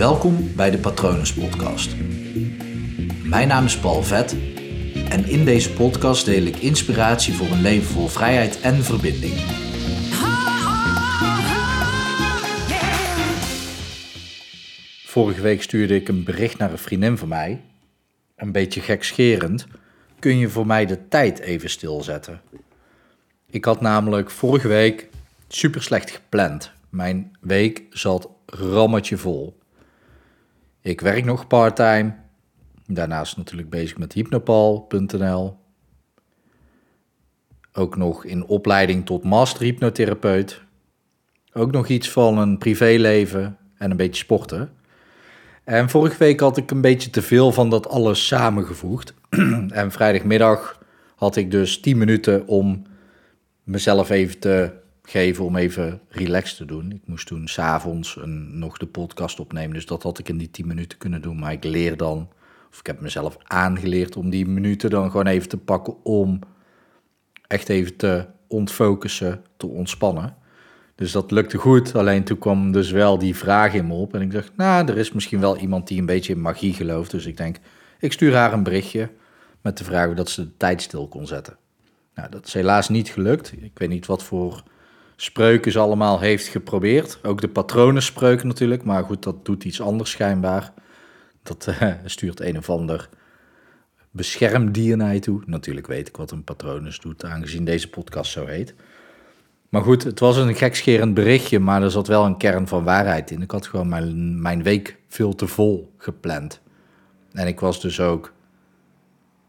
Welkom bij de Patronus Podcast. Mijn naam is Paul Vet en in deze podcast deel ik inspiratie voor een leven vol vrijheid en verbinding. Vorige week stuurde ik een bericht naar een vriendin van mij. Een beetje gekscherend. Kun je voor mij de tijd even stilzetten? Ik had namelijk vorige week super slecht gepland. Mijn week zat rammetje vol. Ik werk nog part-time. Daarnaast natuurlijk bezig met hypnopal.nl. Ook nog in opleiding tot master hypnotherapeut. Ook nog iets van een privéleven en een beetje sporten. En vorige week had ik een beetje te veel van dat alles samengevoegd. en vrijdagmiddag had ik dus 10 minuten om mezelf even te geven om even relaxed te doen. Ik moest toen s'avonds nog de podcast opnemen, dus dat had ik in die 10 minuten kunnen doen. Maar ik leer dan, of ik heb mezelf aangeleerd om die minuten dan gewoon even te pakken om echt even te ontfocussen, te ontspannen. Dus dat lukte goed, alleen toen kwam dus wel die vraag in me op. En ik dacht, nou, er is misschien wel iemand die een beetje in magie gelooft. Dus ik denk, ik stuur haar een berichtje met de vraag dat ze de tijd stil kon zetten. Nou, dat is helaas niet gelukt. Ik weet niet wat voor spreuken allemaal heeft geprobeerd. Ook de patronenspreuken natuurlijk, maar goed, dat doet iets anders schijnbaar. Dat uh, stuurt een of ander beschermdier naar je toe. Natuurlijk weet ik wat een patronus doet, aangezien deze podcast zo heet. Maar goed, het was een gekscherend berichtje, maar er zat wel een kern van waarheid in. Ik had gewoon mijn, mijn week veel te vol gepland. En ik was dus ook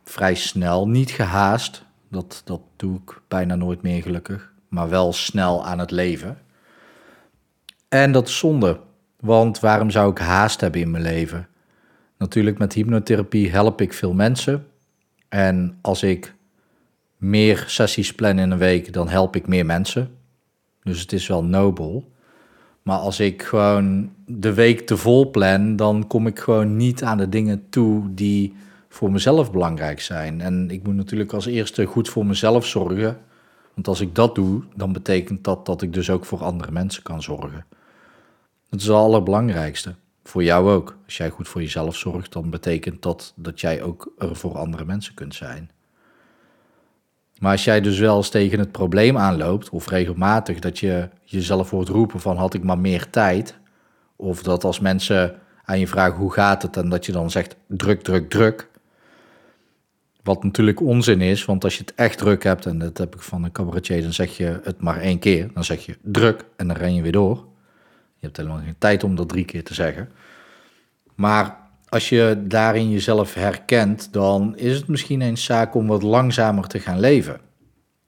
vrij snel, niet gehaast. Dat, dat doe ik bijna nooit meer gelukkig. Maar wel snel aan het leven. En dat is zonde. Want waarom zou ik haast hebben in mijn leven? Natuurlijk met hypnotherapie help ik veel mensen. En als ik meer sessies plan in een week, dan help ik meer mensen. Dus het is wel nobel. Maar als ik gewoon de week te vol plan, dan kom ik gewoon niet aan de dingen toe die voor mezelf belangrijk zijn. En ik moet natuurlijk als eerste goed voor mezelf zorgen. Want als ik dat doe, dan betekent dat dat ik dus ook voor andere mensen kan zorgen. Dat is het allerbelangrijkste. Voor jou ook. Als jij goed voor jezelf zorgt, dan betekent dat dat jij ook er voor andere mensen kunt zijn. Maar als jij dus wel eens tegen het probleem aanloopt, of regelmatig dat je jezelf hoort roepen van had ik maar meer tijd, of dat als mensen aan je vragen hoe gaat het en dat je dan zegt druk, druk, druk. Wat natuurlijk onzin is, want als je het echt druk hebt, en dat heb ik van een cabaretier, dan zeg je het maar één keer. Dan zeg je druk en dan ren je weer door. Je hebt helemaal geen tijd om dat drie keer te zeggen. Maar als je daarin jezelf herkent, dan is het misschien eens zaak om wat langzamer te gaan leven.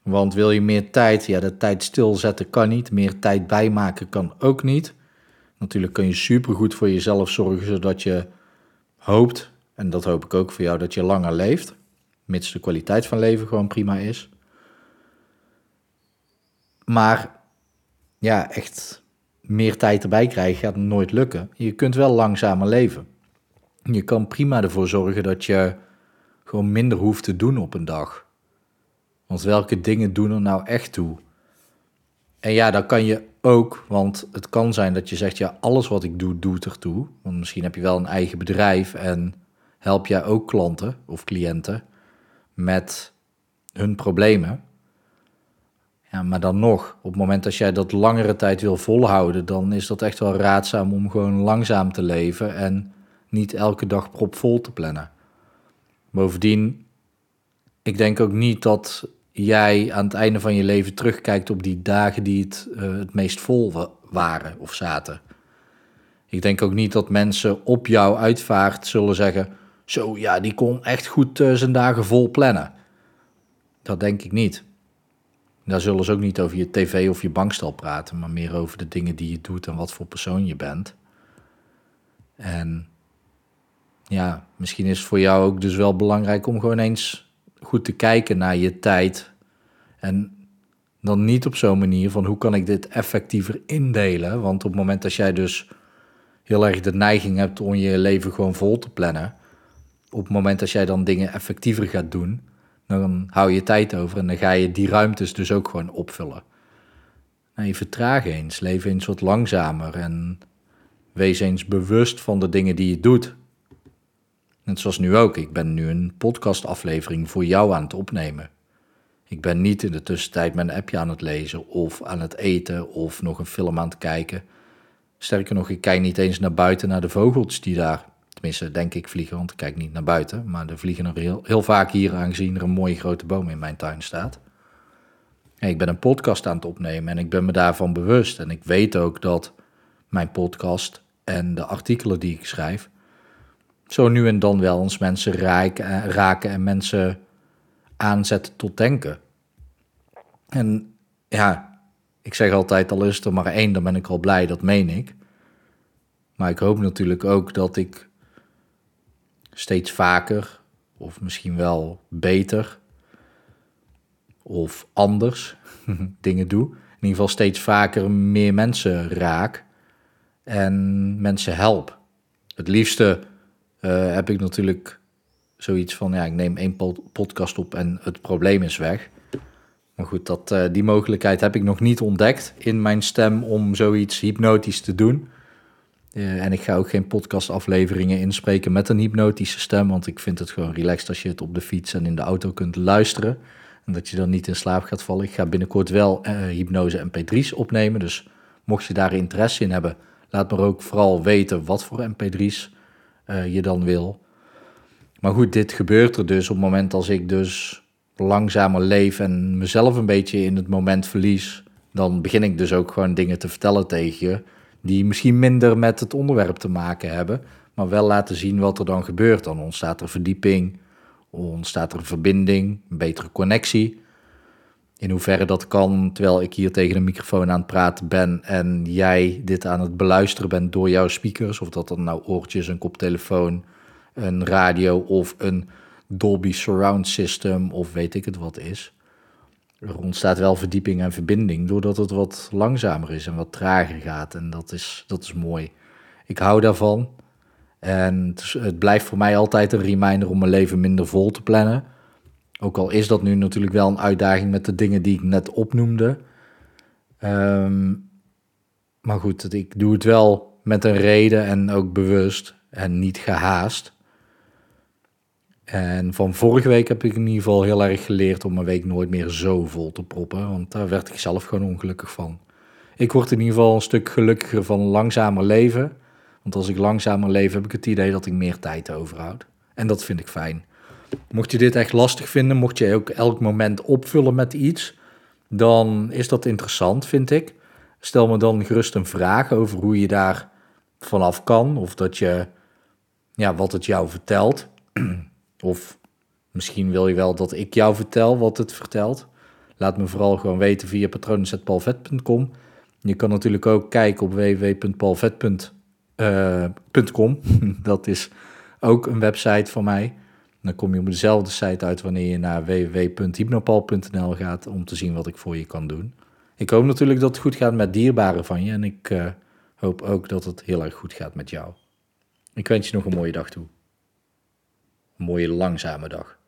Want wil je meer tijd, ja, de tijd stilzetten kan niet. Meer tijd bijmaken kan ook niet. Natuurlijk kun je supergoed voor jezelf zorgen, zodat je hoopt, en dat hoop ik ook voor jou, dat je langer leeft. Mits de kwaliteit van leven gewoon prima is. Maar ja, echt meer tijd erbij krijgen gaat nooit lukken. Je kunt wel langzamer leven. Je kan prima ervoor zorgen dat je gewoon minder hoeft te doen op een dag. Want welke dingen doen er nou echt toe? En ja, dan kan je ook, want het kan zijn dat je zegt, ja, alles wat ik doe, doet ertoe. Want misschien heb je wel een eigen bedrijf en help jij ook klanten of cliënten met hun problemen. Ja, maar dan nog, op het moment dat jij dat langere tijd wil volhouden, dan is dat echt wel raadzaam om gewoon langzaam te leven en niet elke dag propvol te plannen. Bovendien, ik denk ook niet dat jij aan het einde van je leven terugkijkt op die dagen die het uh, het meest vol waren of zaten. Ik denk ook niet dat mensen op jouw uitvaart zullen zeggen: Zo ja, die kon echt goed uh, zijn dagen vol plannen. Dat denk ik niet. Daar zullen ze ook niet over je tv of je bankstel praten, maar meer over de dingen die je doet en wat voor persoon je bent. En ja, misschien is het voor jou ook dus wel belangrijk om gewoon eens goed te kijken naar je tijd. En dan niet op zo'n manier van hoe kan ik dit effectiever indelen. Want op het moment dat jij dus heel erg de neiging hebt om je leven gewoon vol te plannen. Op het moment dat jij dan dingen effectiever gaat doen, dan hou je tijd over en dan ga je die ruimtes dus ook gewoon opvullen. Nou, je vertraag eens, leef eens wat langzamer en wees eens bewust van de dingen die je doet. Net zoals nu ook. Ik ben nu een podcastaflevering voor jou aan het opnemen. Ik ben niet in de tussentijd mijn appje aan het lezen of aan het eten of nog een film aan het kijken. Sterker nog, ik kijk niet eens naar buiten naar de vogels die daar, tenminste denk ik, vliegen, want ik kijk niet naar buiten. Maar er vliegen er heel, heel vaak hier aangezien er een mooie grote boom in mijn tuin staat. ik ben een podcast aan het opnemen en ik ben me daarvan bewust. En ik weet ook dat mijn podcast en de artikelen die ik schrijf, zo nu en dan wel eens mensen raken, raken en mensen aanzetten tot denken. En ja, ik zeg altijd, al is er maar één, dan ben ik al blij, dat meen ik. Maar ik hoop natuurlijk ook dat ik steeds vaker, of misschien wel beter, of anders dingen doe. In ieder geval steeds vaker meer mensen raak en mensen help. Het liefste uh, heb ik natuurlijk zoiets van, ja, ik neem één podcast op en het probleem is weg. Maar goed, dat, uh, die mogelijkheid heb ik nog niet ontdekt in mijn stem om zoiets hypnotisch te doen. Uh, en ik ga ook geen podcastafleveringen inspreken met een hypnotische stem, want ik vind het gewoon relaxed als je het op de fiets en in de auto kunt luisteren. En dat je dan niet in slaap gaat vallen. Ik ga binnenkort wel uh, hypnose mp3's opnemen, dus mocht je daar interesse in hebben, laat me ook vooral weten wat voor mp3's je dan wil. Maar goed, dit gebeurt er dus op het moment als ik dus langzamer leef en mezelf een beetje in het moment verlies. Dan begin ik dus ook gewoon dingen te vertellen tegen je die misschien minder met het onderwerp te maken hebben, maar wel laten zien wat er dan gebeurt. Dan ontstaat er verdieping, ontstaat er verbinding, een betere connectie. In hoeverre dat kan, terwijl ik hier tegen een microfoon aan het praten ben en jij dit aan het beluisteren bent door jouw speakers, of dat dan nou oortjes, een koptelefoon, een radio of een Dolby Surround System of weet ik het wat is. Er ontstaat wel verdieping en verbinding doordat het wat langzamer is en wat trager gaat. En dat is, dat is mooi. Ik hou daarvan. En het, blijft voor mij altijd een reminder om mijn leven minder vol te plannen. Ook al is dat nu natuurlijk wel een uitdaging met de dingen die ik net opnoemde. Um, maar goed, ik doe het wel met een reden en ook bewust en niet gehaast. En van vorige week heb ik in ieder geval heel erg geleerd om mijn week nooit meer zo vol te proppen. Want daar werd ik zelf gewoon ongelukkig van. Ik word in ieder geval een stuk gelukkiger van langzamer leven. Want als ik langzamer leef, heb ik het idee dat ik meer tijd overhoud. En dat vind ik fijn. Mocht je dit echt lastig vinden, mocht je ook elk moment opvullen met iets, dan is dat interessant, vind ik. Stel me dan gerust een vraag over hoe je daar vanaf kan. Of dat je, ja, wat het jou vertelt. Of misschien wil je wel dat ik jou vertel wat het vertelt. Laat me vooral gewoon weten via patronen.palvet.com. Je kan natuurlijk ook kijken op www.palvet.com. dat is ook een website van mij. Dan kom je op dezelfde site uit wanneer je naar www.hypnopal.nl gaat om te zien wat ik voor je kan doen. Ik hoop natuurlijk dat het goed gaat met dierbaren van je en ik uh, hoop ook dat het heel erg goed gaat met jou. Ik wens je nog een mooie dag toe mooie langzame dag.